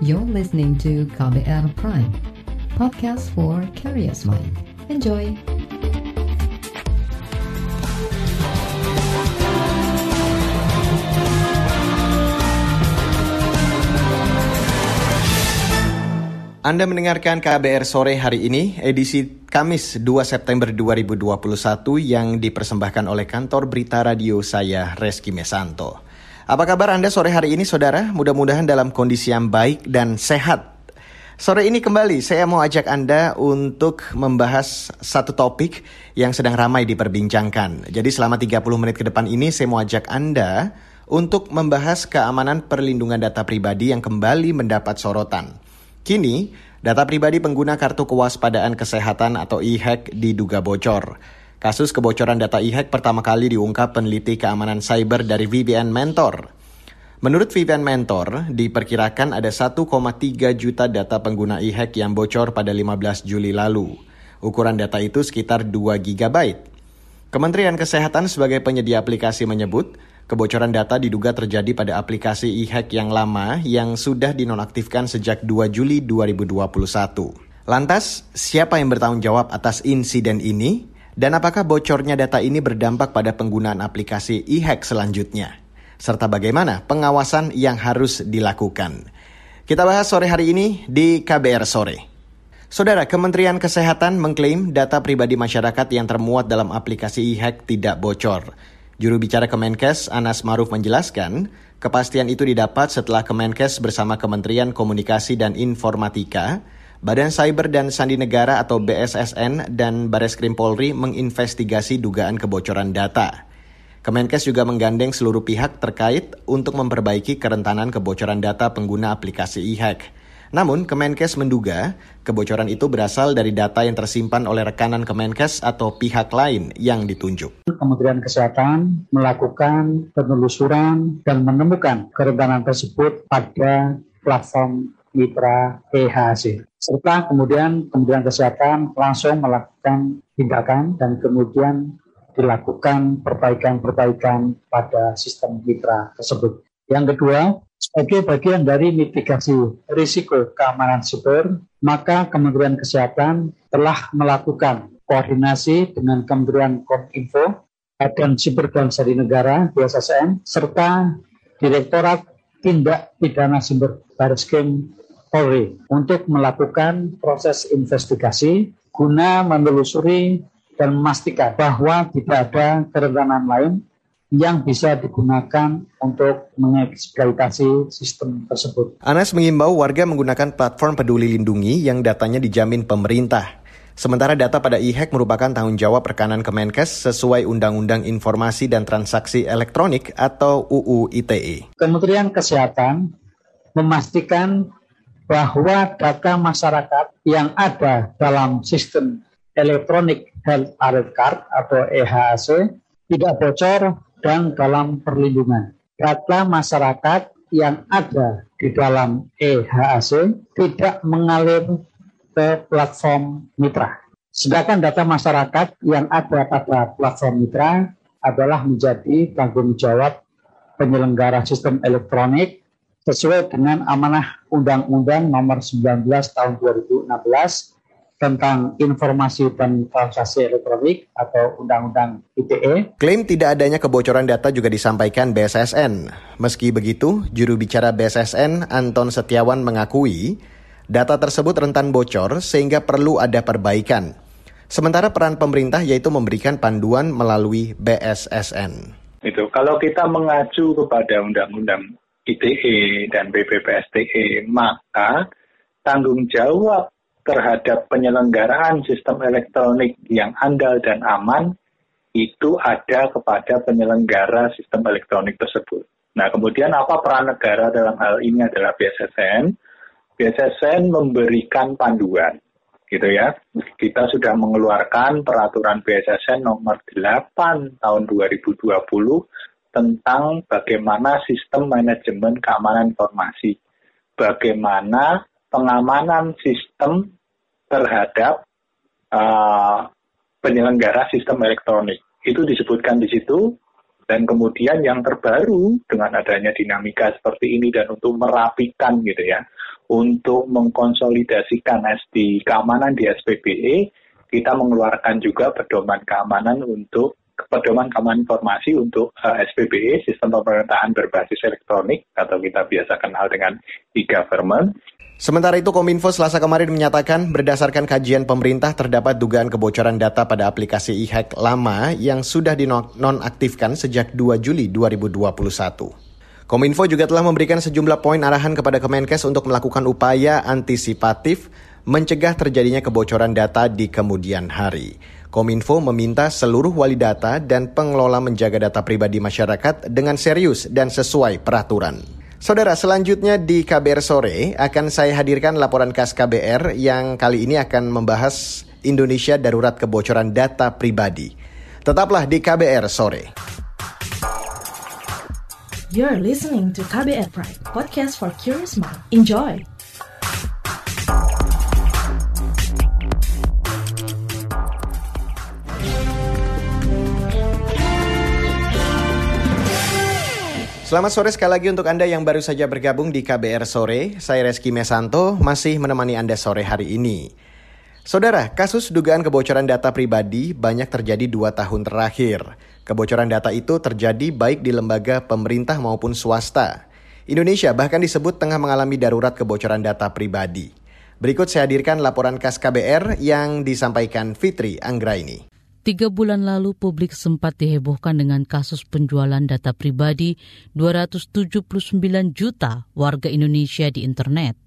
You're listening to KBR Prime, podcast for curious mind. Enjoy! Anda mendengarkan KBR sore hari ini, edisi Kamis 2 September 2021 yang dipersembahkan oleh kantor berita radio saya, Reski Mesanto. Apa kabar Anda sore hari ini, saudara? Mudah-mudahan dalam kondisi yang baik dan sehat. Sore ini kembali saya mau ajak Anda untuk membahas satu topik yang sedang ramai diperbincangkan. Jadi selama 30 menit ke depan ini saya mau ajak Anda untuk membahas keamanan perlindungan data pribadi yang kembali mendapat sorotan. Kini, data pribadi pengguna kartu kewaspadaan kesehatan atau e-hack diduga bocor. Kasus kebocoran data e-hack pertama kali diungkap peneliti keamanan cyber dari VPN Mentor. Menurut VPN Mentor, diperkirakan ada 1,3 juta data pengguna e-hack yang bocor pada 15 Juli lalu. Ukuran data itu sekitar 2 GB. Kementerian Kesehatan sebagai penyedia aplikasi menyebut, Kebocoran data diduga terjadi pada aplikasi e-hack yang lama yang sudah dinonaktifkan sejak 2 Juli 2021. Lantas, siapa yang bertanggung jawab atas insiden ini? Dan apakah bocornya data ini berdampak pada penggunaan aplikasi e-hack selanjutnya? Serta bagaimana pengawasan yang harus dilakukan? Kita bahas sore hari ini di KBR Sore. Saudara, Kementerian Kesehatan mengklaim data pribadi masyarakat yang termuat dalam aplikasi e-hack tidak bocor. Juru bicara Kemenkes Anas Maruf menjelaskan, kepastian itu didapat setelah Kemenkes bersama Kementerian Komunikasi dan Informatika, Badan Cyber dan Sandi Negara atau BSSN dan Bareskrim Polri menginvestigasi dugaan kebocoran data. Kemenkes juga menggandeng seluruh pihak terkait untuk memperbaiki kerentanan kebocoran data pengguna aplikasi e-hack. Namun, Kemenkes menduga kebocoran itu berasal dari data yang tersimpan oleh rekanan Kemenkes atau pihak lain yang ditunjuk. Kementerian Kesehatan melakukan penelusuran dan menemukan kerentanan tersebut pada platform mitra EHC. Serta kemudian Kementerian Kesehatan langsung melakukan tindakan dan kemudian dilakukan perbaikan-perbaikan pada sistem mitra tersebut. Yang kedua, sebagai bagian dari mitigasi risiko keamanan siber, maka Kementerian Kesehatan telah melakukan koordinasi dengan Kementerian Kominfo, Badan Siber dan Sandi Negara BSSN, serta Direktorat Tindak Pidana Siber Barreskrim Polri untuk melakukan proses investigasi guna menelusuri dan memastikan bahwa tidak ada kerentanan lain yang bisa digunakan untuk mengeksploitasi sistem tersebut. Anas mengimbau warga menggunakan platform peduli lindungi yang datanya dijamin pemerintah. Sementara data pada e-hack merupakan tanggung jawab rekanan Kemenkes sesuai Undang-Undang Informasi dan Transaksi Elektronik atau UU ITE. Kementerian Kesehatan memastikan bahwa data masyarakat yang ada dalam sistem Electronic Health Alert Card atau EHAC tidak bocor dan dalam perlindungan. Data masyarakat yang ada di dalam EHAC tidak mengalir ke platform mitra. Sedangkan data masyarakat yang ada pada platform mitra adalah menjadi tanggung jawab penyelenggara sistem elektronik sesuai dengan amanah Undang-Undang Nomor 19 Tahun 2016 tentang informasi dan transaksi elektronik atau Undang-Undang ITE. Klaim tidak adanya kebocoran data juga disampaikan BSSN. Meski begitu, juru bicara BSSN Anton Setiawan mengakui data tersebut rentan bocor sehingga perlu ada perbaikan. Sementara peran pemerintah yaitu memberikan panduan melalui BSSN. Itu kalau kita mengacu kepada Undang-Undang ITE dan BPPSTE, maka tanggung jawab terhadap penyelenggaraan sistem elektronik yang andal dan aman itu ada kepada penyelenggara sistem elektronik tersebut. Nah, kemudian apa peran negara dalam hal ini adalah BSSN. BSSN memberikan panduan, gitu ya. Kita sudah mengeluarkan peraturan BSSN nomor 8 tahun 2020 tentang bagaimana sistem manajemen keamanan informasi. Bagaimana pengamanan sistem terhadap uh, penyelenggara sistem elektronik. Itu disebutkan di situ, dan kemudian yang terbaru dengan adanya dinamika seperti ini dan untuk merapikan gitu ya, untuk mengkonsolidasikan SD keamanan di SPBE, kita mengeluarkan juga pedoman keamanan untuk pedoman keamanan informasi untuk uh, eh, SPBE, sistem pemerintahan berbasis elektronik atau kita biasa kenal dengan e-government. Sementara itu Kominfo selasa kemarin menyatakan berdasarkan kajian pemerintah terdapat dugaan kebocoran data pada aplikasi e-hack lama yang sudah dinonaktifkan sejak 2 Juli 2021. Kominfo juga telah memberikan sejumlah poin arahan kepada Kemenkes untuk melakukan upaya antisipatif mencegah terjadinya kebocoran data di kemudian hari. Kominfo meminta seluruh wali data dan pengelola menjaga data pribadi masyarakat dengan serius dan sesuai peraturan. Saudara, selanjutnya di KBR Sore akan saya hadirkan laporan khas KBR yang kali ini akan membahas Indonesia darurat kebocoran data pribadi. Tetaplah di KBR Sore. You're listening to KBR Pride, podcast for curious mind. Enjoy! Selamat sore sekali lagi untuk Anda yang baru saja bergabung di KBR Sore. Saya Reski Mesanto, masih menemani Anda sore hari ini. Saudara, kasus dugaan kebocoran data pribadi banyak terjadi dua tahun terakhir. Kebocoran data itu terjadi baik di lembaga pemerintah maupun swasta. Indonesia bahkan disebut tengah mengalami darurat kebocoran data pribadi. Berikut saya hadirkan laporan khas KBR yang disampaikan Fitri Anggraini. Tiga bulan lalu publik sempat dihebohkan dengan kasus penjualan data pribadi 279 juta warga Indonesia di internet.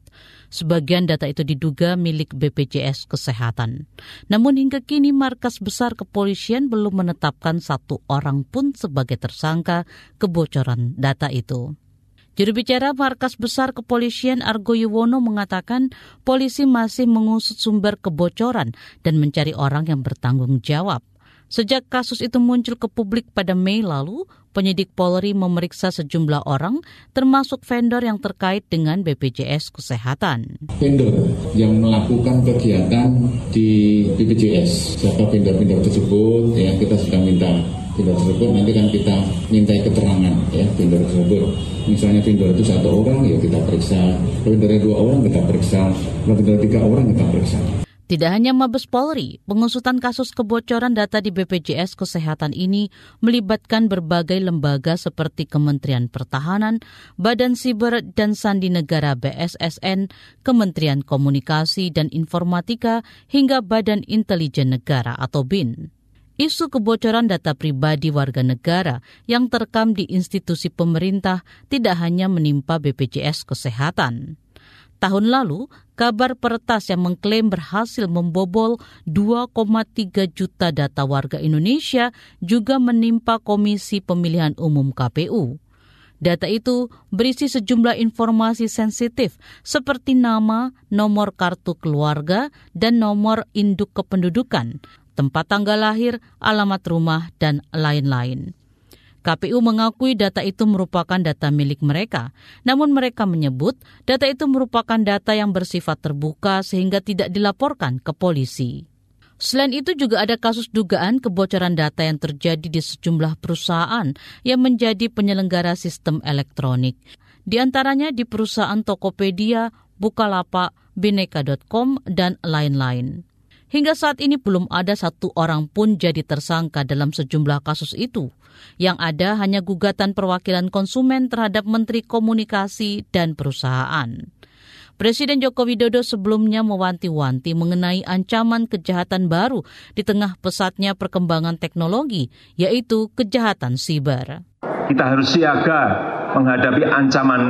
Sebagian data itu diduga milik BPJS Kesehatan. Namun hingga kini markas besar kepolisian belum menetapkan satu orang pun sebagai tersangka kebocoran data itu. Juru bicara Markas Besar Kepolisian Argo Yuwono mengatakan polisi masih mengusut sumber kebocoran dan mencari orang yang bertanggung jawab. Sejak kasus itu muncul ke publik pada Mei lalu, penyidik Polri memeriksa sejumlah orang, termasuk vendor yang terkait dengan BPJS Kesehatan. Vendor yang melakukan kegiatan di BPJS, siapa vendor-vendor tersebut, ya kita sudah minta vendor tersebut nanti kan kita minta keterangan ya vendor tersebut. Misalnya vendor itu satu orang ya kita periksa. Kalau vendornya dua orang kita periksa. Kalau vendor tiga orang kita periksa. Tidak hanya Mabes Polri, pengusutan kasus kebocoran data di BPJS Kesehatan ini melibatkan berbagai lembaga seperti Kementerian Pertahanan, Badan Siber dan Sandi Negara BSSN, Kementerian Komunikasi dan Informatika, hingga Badan Intelijen Negara atau BIN isu kebocoran data pribadi warga negara yang terekam di institusi pemerintah tidak hanya menimpa BPJS Kesehatan. Tahun lalu, kabar peretas yang mengklaim berhasil membobol 2,3 juta data warga Indonesia juga menimpa Komisi Pemilihan Umum KPU. Data itu berisi sejumlah informasi sensitif seperti nama, nomor kartu keluarga, dan nomor induk kependudukan, tempat tanggal lahir, alamat rumah, dan lain-lain. KPU mengakui data itu merupakan data milik mereka, namun mereka menyebut data itu merupakan data yang bersifat terbuka sehingga tidak dilaporkan ke polisi. Selain itu juga ada kasus dugaan kebocoran data yang terjadi di sejumlah perusahaan yang menjadi penyelenggara sistem elektronik. Di antaranya di perusahaan Tokopedia, Bukalapak, Bineka.com, dan lain-lain. Hingga saat ini belum ada satu orang pun jadi tersangka dalam sejumlah kasus itu. Yang ada hanya gugatan perwakilan konsumen terhadap Menteri Komunikasi dan Perusahaan. Presiden Joko Widodo sebelumnya mewanti-wanti mengenai ancaman kejahatan baru di tengah pesatnya perkembangan teknologi, yaitu kejahatan siber. Kita harus siaga menghadapi ancaman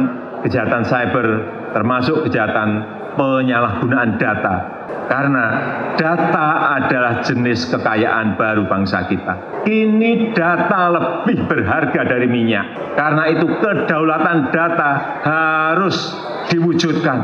kejahatan cyber, termasuk kejahatan penyalahgunaan data karena data adalah jenis kekayaan baru bangsa kita. Kini data lebih berharga dari minyak. Karena itu kedaulatan data harus diwujudkan.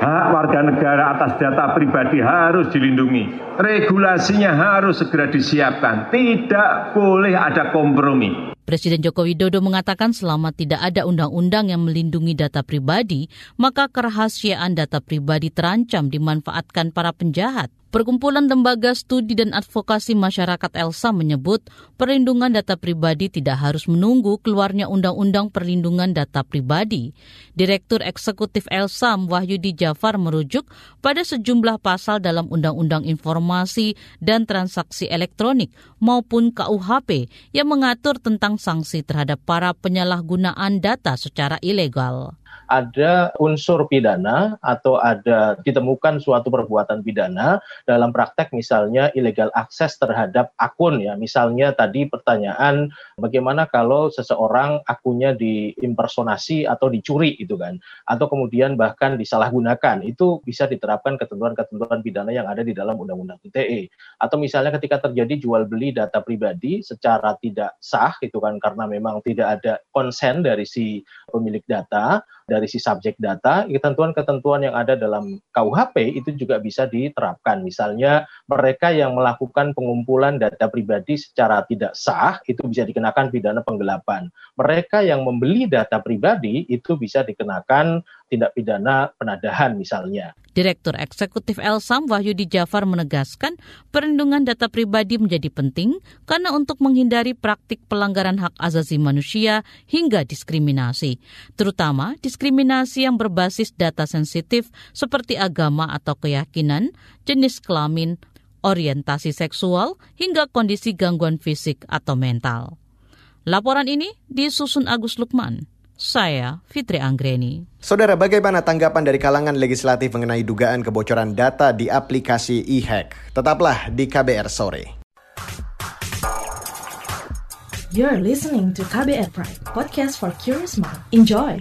Hak warga negara atas data pribadi harus dilindungi. Regulasinya harus segera disiapkan. Tidak boleh ada kompromi. Presiden Joko Widodo mengatakan selama tidak ada undang-undang yang melindungi data pribadi, maka kerahasiaan data pribadi terancam dimanfaatkan para penjahat. Perkumpulan Lembaga Studi dan Advokasi Masyarakat ELSA menyebut perlindungan data pribadi tidak harus menunggu keluarnya Undang-Undang Perlindungan Data Pribadi. Direktur Eksekutif ELSA Wahyudi Jafar merujuk pada sejumlah pasal dalam Undang-Undang Informasi dan Transaksi Elektronik maupun KUHP yang mengatur tentang sanksi terhadap para penyalahgunaan data secara ilegal ada unsur pidana atau ada ditemukan suatu perbuatan pidana dalam praktek misalnya ilegal akses terhadap akun ya. Misalnya tadi pertanyaan bagaimana kalau seseorang akunnya diimpersonasi atau dicuri itu kan atau kemudian bahkan disalahgunakan itu bisa diterapkan ketentuan-ketentuan pidana yang ada di dalam Undang-Undang ITE. Atau misalnya ketika terjadi jual beli data pribadi secara tidak sah itu kan karena memang tidak ada konsen dari si pemilik data dari si subjek data, ketentuan-ketentuan yang ada dalam KUHP itu juga bisa diterapkan. Misalnya mereka yang melakukan pengumpulan data pribadi secara tidak sah itu bisa dikenakan pidana penggelapan. Mereka yang membeli data pribadi itu bisa dikenakan tindak pidana penadahan misalnya. Direktur Eksekutif Elsam Wahyudi Jafar menegaskan perlindungan data pribadi menjadi penting karena untuk menghindari praktik pelanggaran hak asasi manusia hingga diskriminasi, terutama diskriminasi yang berbasis data sensitif seperti agama atau keyakinan, jenis kelamin, orientasi seksual, hingga kondisi gangguan fisik atau mental. Laporan ini disusun Agus Lukman. Saya Fitri Anggreni. Saudara, bagaimana tanggapan dari kalangan legislatif mengenai dugaan kebocoran data di aplikasi e-hack? Tetaplah di KBR sore. You're listening to KBR Pride, podcast for curious mind. Enjoy.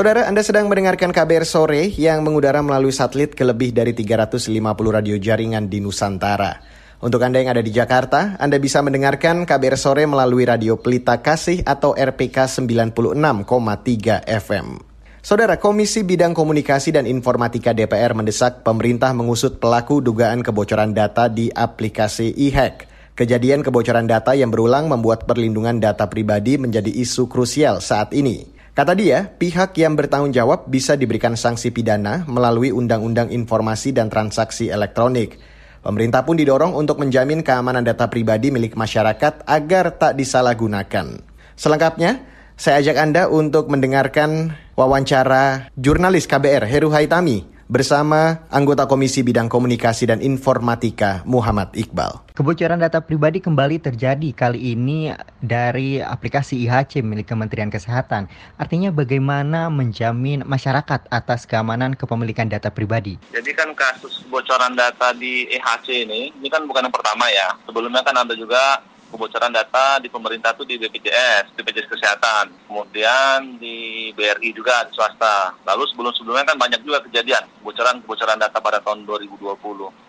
Saudara, Anda sedang mendengarkan KBR Sore yang mengudara melalui satelit ke lebih dari 350 radio jaringan di Nusantara. Untuk Anda yang ada di Jakarta, Anda bisa mendengarkan KBR Sore melalui Radio Pelita Kasih atau RPK 96,3 FM. Saudara Komisi Bidang Komunikasi dan Informatika DPR mendesak pemerintah mengusut pelaku dugaan kebocoran data di aplikasi e-hack. Kejadian kebocoran data yang berulang membuat perlindungan data pribadi menjadi isu krusial saat ini. Kata dia, pihak yang bertanggung jawab bisa diberikan sanksi pidana melalui Undang-Undang Informasi dan Transaksi Elektronik. Pemerintah pun didorong untuk menjamin keamanan data pribadi milik masyarakat agar tak disalahgunakan. Selengkapnya, saya ajak Anda untuk mendengarkan wawancara jurnalis KBR Heru Haitami bersama anggota Komisi Bidang Komunikasi dan Informatika Muhammad Iqbal. Kebocoran data pribadi kembali terjadi kali ini dari aplikasi IHC milik Kementerian Kesehatan. Artinya bagaimana menjamin masyarakat atas keamanan kepemilikan data pribadi? Jadi kan kasus kebocoran data di IHC ini, ini kan bukan yang pertama ya. Sebelumnya kan ada juga kebocoran data di pemerintah itu di BPJS, BPJS Kesehatan, kemudian di BRI juga di swasta. Lalu sebelum-sebelumnya kan banyak juga kejadian kebocoran-kebocoran data pada tahun 2020.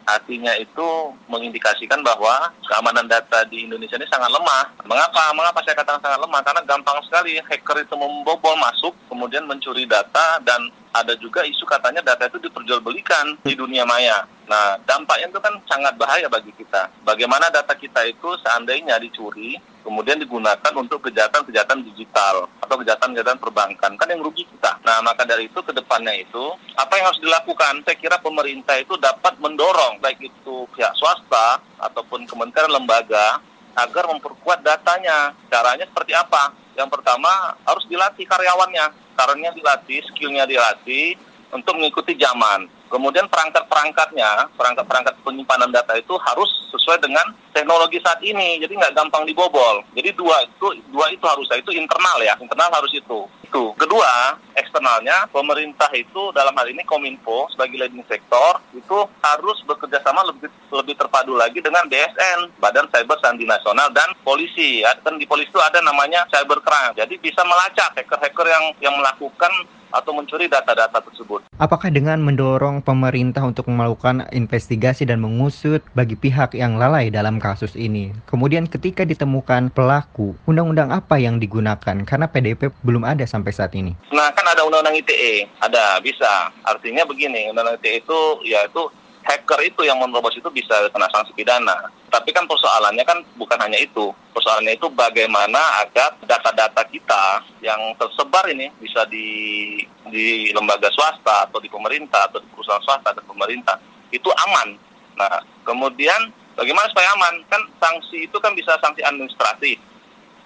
Artinya itu mengindikasikan bahwa keamanan data di Indonesia ini sangat lemah. Mengapa? Mengapa saya katakan sangat lemah? Karena gampang sekali hacker itu membobol masuk, kemudian mencuri data dan ada juga isu katanya data itu diperjualbelikan di dunia maya. Nah, dampaknya itu kan sangat bahaya bagi kita. Bagaimana data kita itu seandainya dicuri, kemudian digunakan untuk kejahatan-kejahatan digital atau kejahatan-kejahatan perbankan, kan yang rugi kita. Nah, maka dari itu ke depannya itu, apa yang harus dilakukan? Saya kira pemerintah itu dapat mendorong, baik itu pihak swasta ataupun kementerian lembaga, agar memperkuat datanya. Caranya seperti apa? Yang pertama, harus dilatih karyawannya. Karyawannya dilatih, skillnya dilatih, untuk mengikuti zaman. Kemudian perangkat-perangkatnya, perangkat-perangkat penyimpanan data itu harus sesuai dengan teknologi saat ini, jadi nggak gampang dibobol. Jadi dua itu dua itu harus itu internal ya, internal harus itu. Itu. Kedua, eksternalnya pemerintah itu dalam hal ini Kominfo sebagai leading sektor itu harus bekerja sama lebih lebih terpadu lagi dengan BSN, Badan Cyber Sandi Nasional dan polisi. Kan di polisi itu ada namanya cybercrime. Jadi bisa melacak hacker-hacker yang yang melakukan atau mencuri data-data tersebut. Apakah dengan mendorong pemerintah untuk melakukan investigasi dan mengusut bagi pihak yang lalai dalam kasus ini? Kemudian ketika ditemukan pelaku, undang-undang apa yang digunakan? Karena PDP belum ada sampai saat ini. Nah, kan ada undang-undang ITE, ada bisa. Artinya begini, undang-undang ITE itu yaitu hacker itu yang menerobos itu bisa kena sanksi pidana. Tapi kan persoalannya kan bukan hanya itu. Persoalannya itu bagaimana agar data-data kita yang tersebar ini bisa di di lembaga swasta atau di pemerintah atau di perusahaan swasta atau pemerintah itu aman. Nah, kemudian bagaimana supaya aman? Kan sanksi itu kan bisa sanksi administratif.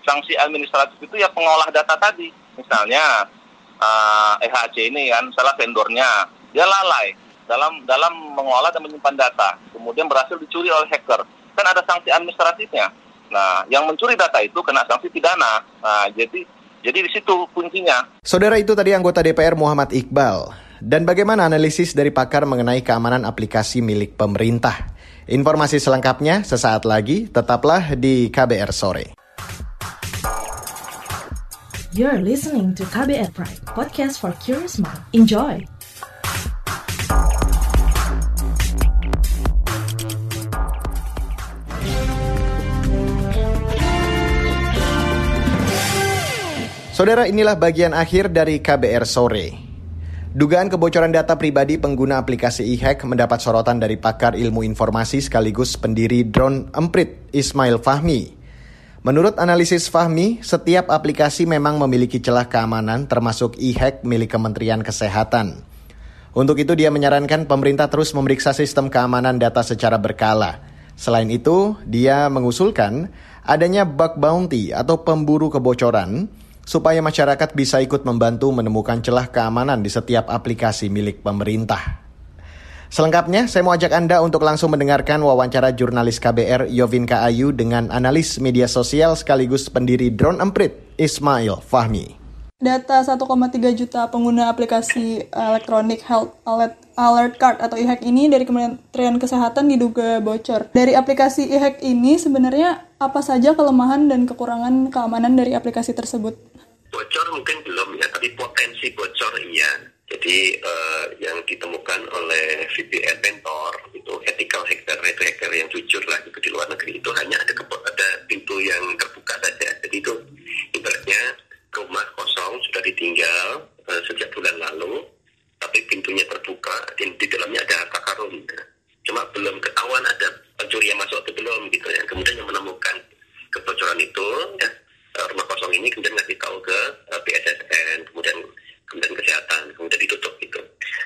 Sanksi administratif itu ya pengolah data tadi. Misalnya uh, eh, EHC ini kan salah vendornya, dia lalai dalam dalam mengolah dan menyimpan data, kemudian berhasil dicuri oleh hacker. Kan ada sanksi administratifnya. Nah, yang mencuri data itu kena sanksi pidana. Nah, jadi jadi di situ kuncinya. Saudara itu tadi anggota DPR Muhammad Iqbal. Dan bagaimana analisis dari pakar mengenai keamanan aplikasi milik pemerintah? Informasi selengkapnya sesaat lagi, tetaplah di KBR Sore. You're listening to KBR Pride, podcast for curious mind. Enjoy! Saudara, inilah bagian akhir dari KBR Sore. Dugaan kebocoran data pribadi pengguna aplikasi e-hack mendapat sorotan dari pakar ilmu informasi sekaligus pendiri drone Emprit, Ismail Fahmi. Menurut analisis Fahmi, setiap aplikasi memang memiliki celah keamanan termasuk e-hack milik Kementerian Kesehatan. Untuk itu dia menyarankan pemerintah terus memeriksa sistem keamanan data secara berkala. Selain itu, dia mengusulkan adanya bug bounty atau pemburu kebocoran supaya masyarakat bisa ikut membantu menemukan celah keamanan di setiap aplikasi milik pemerintah. Selengkapnya, saya mau ajak Anda untuk langsung mendengarkan wawancara jurnalis KBR Yovinka Ayu dengan analis media sosial sekaligus pendiri Drone Emprit, Ismail Fahmi. Data 1,3 juta pengguna aplikasi Electronic Health Alert, Alert Card atau e-hack ini dari Kementerian Kesehatan diduga bocor. Dari aplikasi e-hack ini sebenarnya apa saja kelemahan dan kekurangan keamanan dari aplikasi tersebut? Bocor mungkin belum ya, tapi potensi bocor iya. Jadi uh, yang ditemukan oleh VPN Mentor itu ethical hacker itu hacker yang jujur lah itu di luar negeri itu hanya ada ada pintu yang terbuka saja. Jadi itu ibaratnya rumah kosong sudah ditinggal uh, sejak bulan lalu, tapi pintunya terbuka dan di dalamnya ada harta karun. Cuma belum ketahuan ada pencuri yang masuk atau belum gitu ya. Kemudian yang menemukan kebocoran itu ya, eh, rumah kosong ini kemudian ngasih tahu ke uh, BSSN, kemudian kemudian kesehatan, kemudian ditutup itu.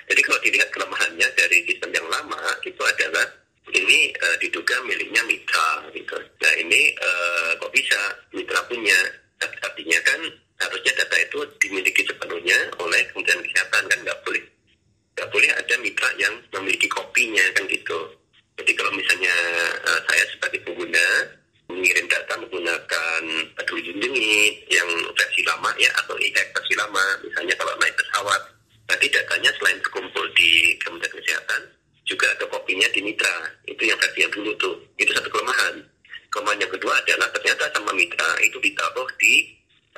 Jadi kalau dilihat kelemahannya dari sistem yang lama itu adalah ini uh, diduga miliknya mitra gitu. Nah ini uh, kok bisa mitra punya? Artinya kan harusnya data itu dimiliki sepenuhnya oleh Kementerian Kesehatan kan nggak boleh nggak boleh ada mitra yang memiliki kopinya kan gitu. Jadi kalau misalnya uh, saya sebagai pengguna mengirim data menggunakan peduli lindungi yang versi lama ya atau e versi lama, misalnya kalau naik pesawat, nanti datanya selain terkumpul di Kementerian Kesehatan, juga ada kopinya di mitra. Itu yang versi yang dulu tuh. Itu satu kelemahan. Kelemahan yang kedua adalah ternyata sama mitra itu ditaruh di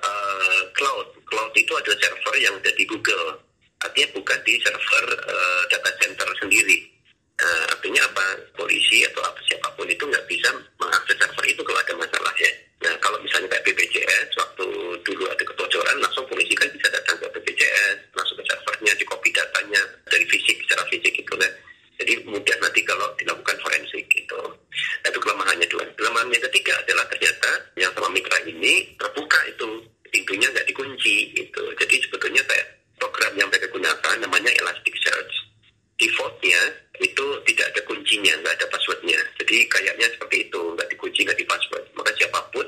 uh, cloud. Cloud itu adalah server yang ada di Google. Artinya bukan di server uh, data center sendiri. Uh, artinya apa? Polisi atau apa siapa pun itu nggak bisa mengakses server itu kalau ada masalah ya. Nah kalau misalnya kayak BPJS waktu dulu ada kebocoran langsung polisi kan bisa datang ke BPJS, langsung ke servernya, di copy datanya dari fisik secara fisik gitu kan. Jadi mudah nanti dilakukan forensik gitu. Nah, itu kelemahannya dua. Kelemahan yang ketiga adalah ternyata yang sama mitra ini terbuka itu pintunya nggak dikunci gitu. Jadi sebetulnya kayak program yang mereka gunakan namanya Elasticsearch. Defaultnya itu tidak ada kuncinya, nggak ada passwordnya. Jadi kayaknya seperti itu, nggak dikunci, nggak di password. Maka siapa pun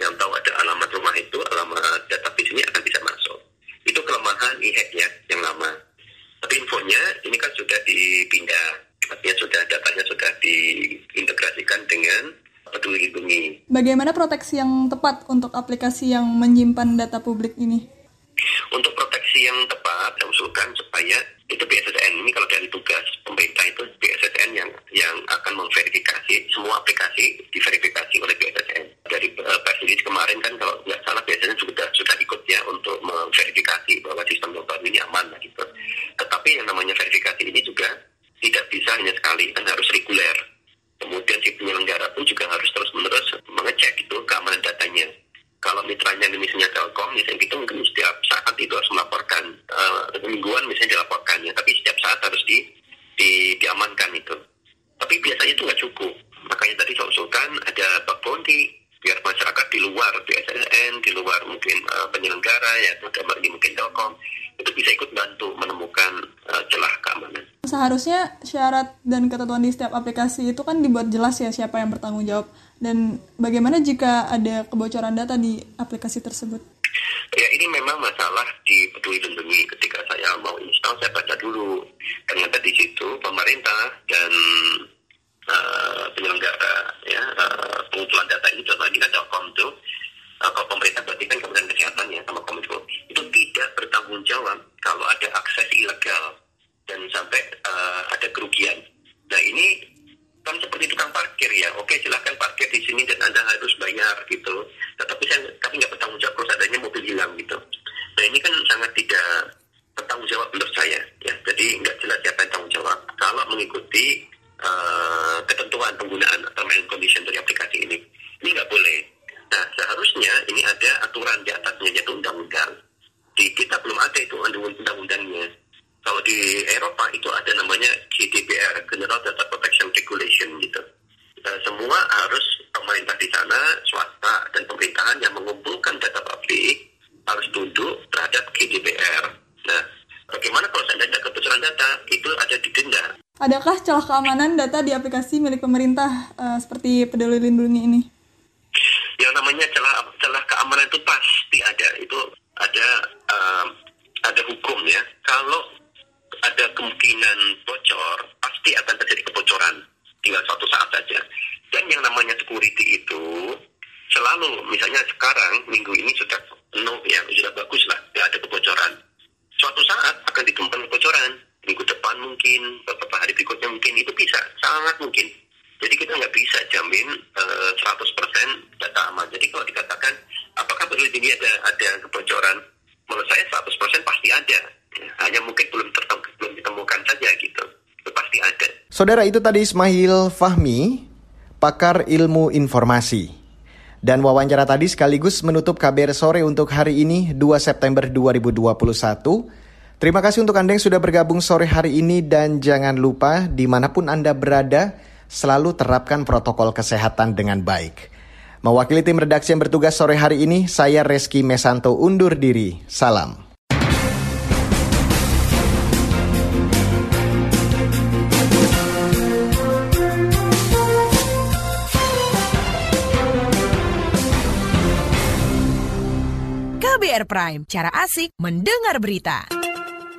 yang tahu ada alamat rumah itu, alamat database ini akan bisa masuk. Itu kelemahan e-hack ya, yang lama. Tapi infonya ini kan sudah dipindah, artinya sudah datanya sudah diintegrasikan dengan peduli lindungi. Bagaimana proteksi yang tepat untuk aplikasi yang menyimpan data publik ini? Untuk proteksi yang tepat, saya usulkan supaya itu BSSN ini kalau dari tugas pemerintah itu BSSN yang yang akan memverifikasi semua aplikasi diverifikasi oleh BSSN. Dari uh, kemarin kan kalau nggak salah BSSN sudah sudah ikut ya untuk memverifikasi bahwa sistem lockdown ini aman gitu. Tetapi yang namanya verifikasi ini juga tidak bisa hanya sekali, kan harus reguler. Kemudian si penyelenggara pun juga harus terus-menerus mengecek itu keamanan datanya kalau mitranya misalnya Telkom misalnya gitu mungkin setiap saat itu harus melaporkan uh, mingguan misalnya dilaporkannya tapi setiap saat harus di, di diamankan itu mampu. Makanya tadi saya usulkan ada bug bounty biar masyarakat di luar BSSN, di luar mungkin uh, penyelenggara ya, ini mungkin Telkom itu bisa ikut bantu menemukan uh, celah. Seharusnya syarat dan ketentuan di setiap aplikasi itu kan dibuat jelas ya siapa yang bertanggung jawab dan bagaimana jika ada kebocoran data di aplikasi tersebut. Ya ini memang masalah di Peduli Lindungi. Ketika saya mau install, saya baca dulu. Ternyata di situ pemerintah dan uh, penyelenggara ya uh, pengumpulan data ini contohnya kan Telkom tuh uh, kalau pemerintah berarti kan Kementerian Kesehatan ya sama Kominfo itu tidak bertanggung jawab kalau ada akses ilegal dan sampai uh, ada kerugian. Nah ini kan seperti tukang parkir ya, oke silahkan parkir di sini dan anda harus bayar gitu. Tetapi saya kami nggak bertanggung jawab kalau adanya mobil hilang gitu. Nah ini kan sangat tidak bertanggung jawab menurut saya ya. Jadi nggak jelas siapa yang tanggung jawab. Kalau mengikuti uh, ketentuan penggunaan term and condition dari aplikasi ini. Ini nggak boleh. Nah, seharusnya ini ada aturan di atasnya, yaitu undang-undang. Di kita belum ada itu undang-undangnya. Kalau di Eropa itu ada namanya GDPR, General Data Protection Regulation gitu. Uh, semua harus pemerintah di sana, swasta dan pemerintahan yang mengumpulkan data publik harus tunduk terhadap GDPR. Nah, bagaimana kalau seandainya kebocoran data itu ada didenda? Celah keamanan data di aplikasi milik pemerintah uh, seperti Peduli Lindungi ini? Yang namanya celah celah keamanan itu pasti ada. Itu ada uh, ada hukum ya. Kalau ada kemungkinan bocor, pasti akan terjadi kebocoran. Tinggal suatu saat saja. Dan yang namanya security itu selalu, misalnya sekarang minggu ini sudah no ya, sudah bagus lah, tidak ada kebocoran. Suatu saat akan ditemukan kebocoran minggu depan mungkin, beberapa hari berikutnya mungkin, itu bisa, sangat mungkin. Jadi kita nggak bisa jamin uh, 100% data aman. Jadi kalau dikatakan, apakah betul ini ada ada kebocoran? Menurut saya 100% pasti ada. Ya, hanya mungkin belum, belum ditemukan saja gitu. Itu pasti ada. Saudara itu tadi Ismail Fahmi, pakar ilmu informasi. Dan wawancara tadi sekaligus menutup KBR sore untuk hari ini 2 September 2021. Terima kasih untuk Anda yang sudah bergabung sore hari ini dan jangan lupa di mana pun Anda berada, selalu terapkan protokol kesehatan dengan baik. Mewakili tim redaksi yang bertugas sore hari ini, saya Reski Mesanto undur diri. Salam. KBR Prime, cara asik mendengar berita.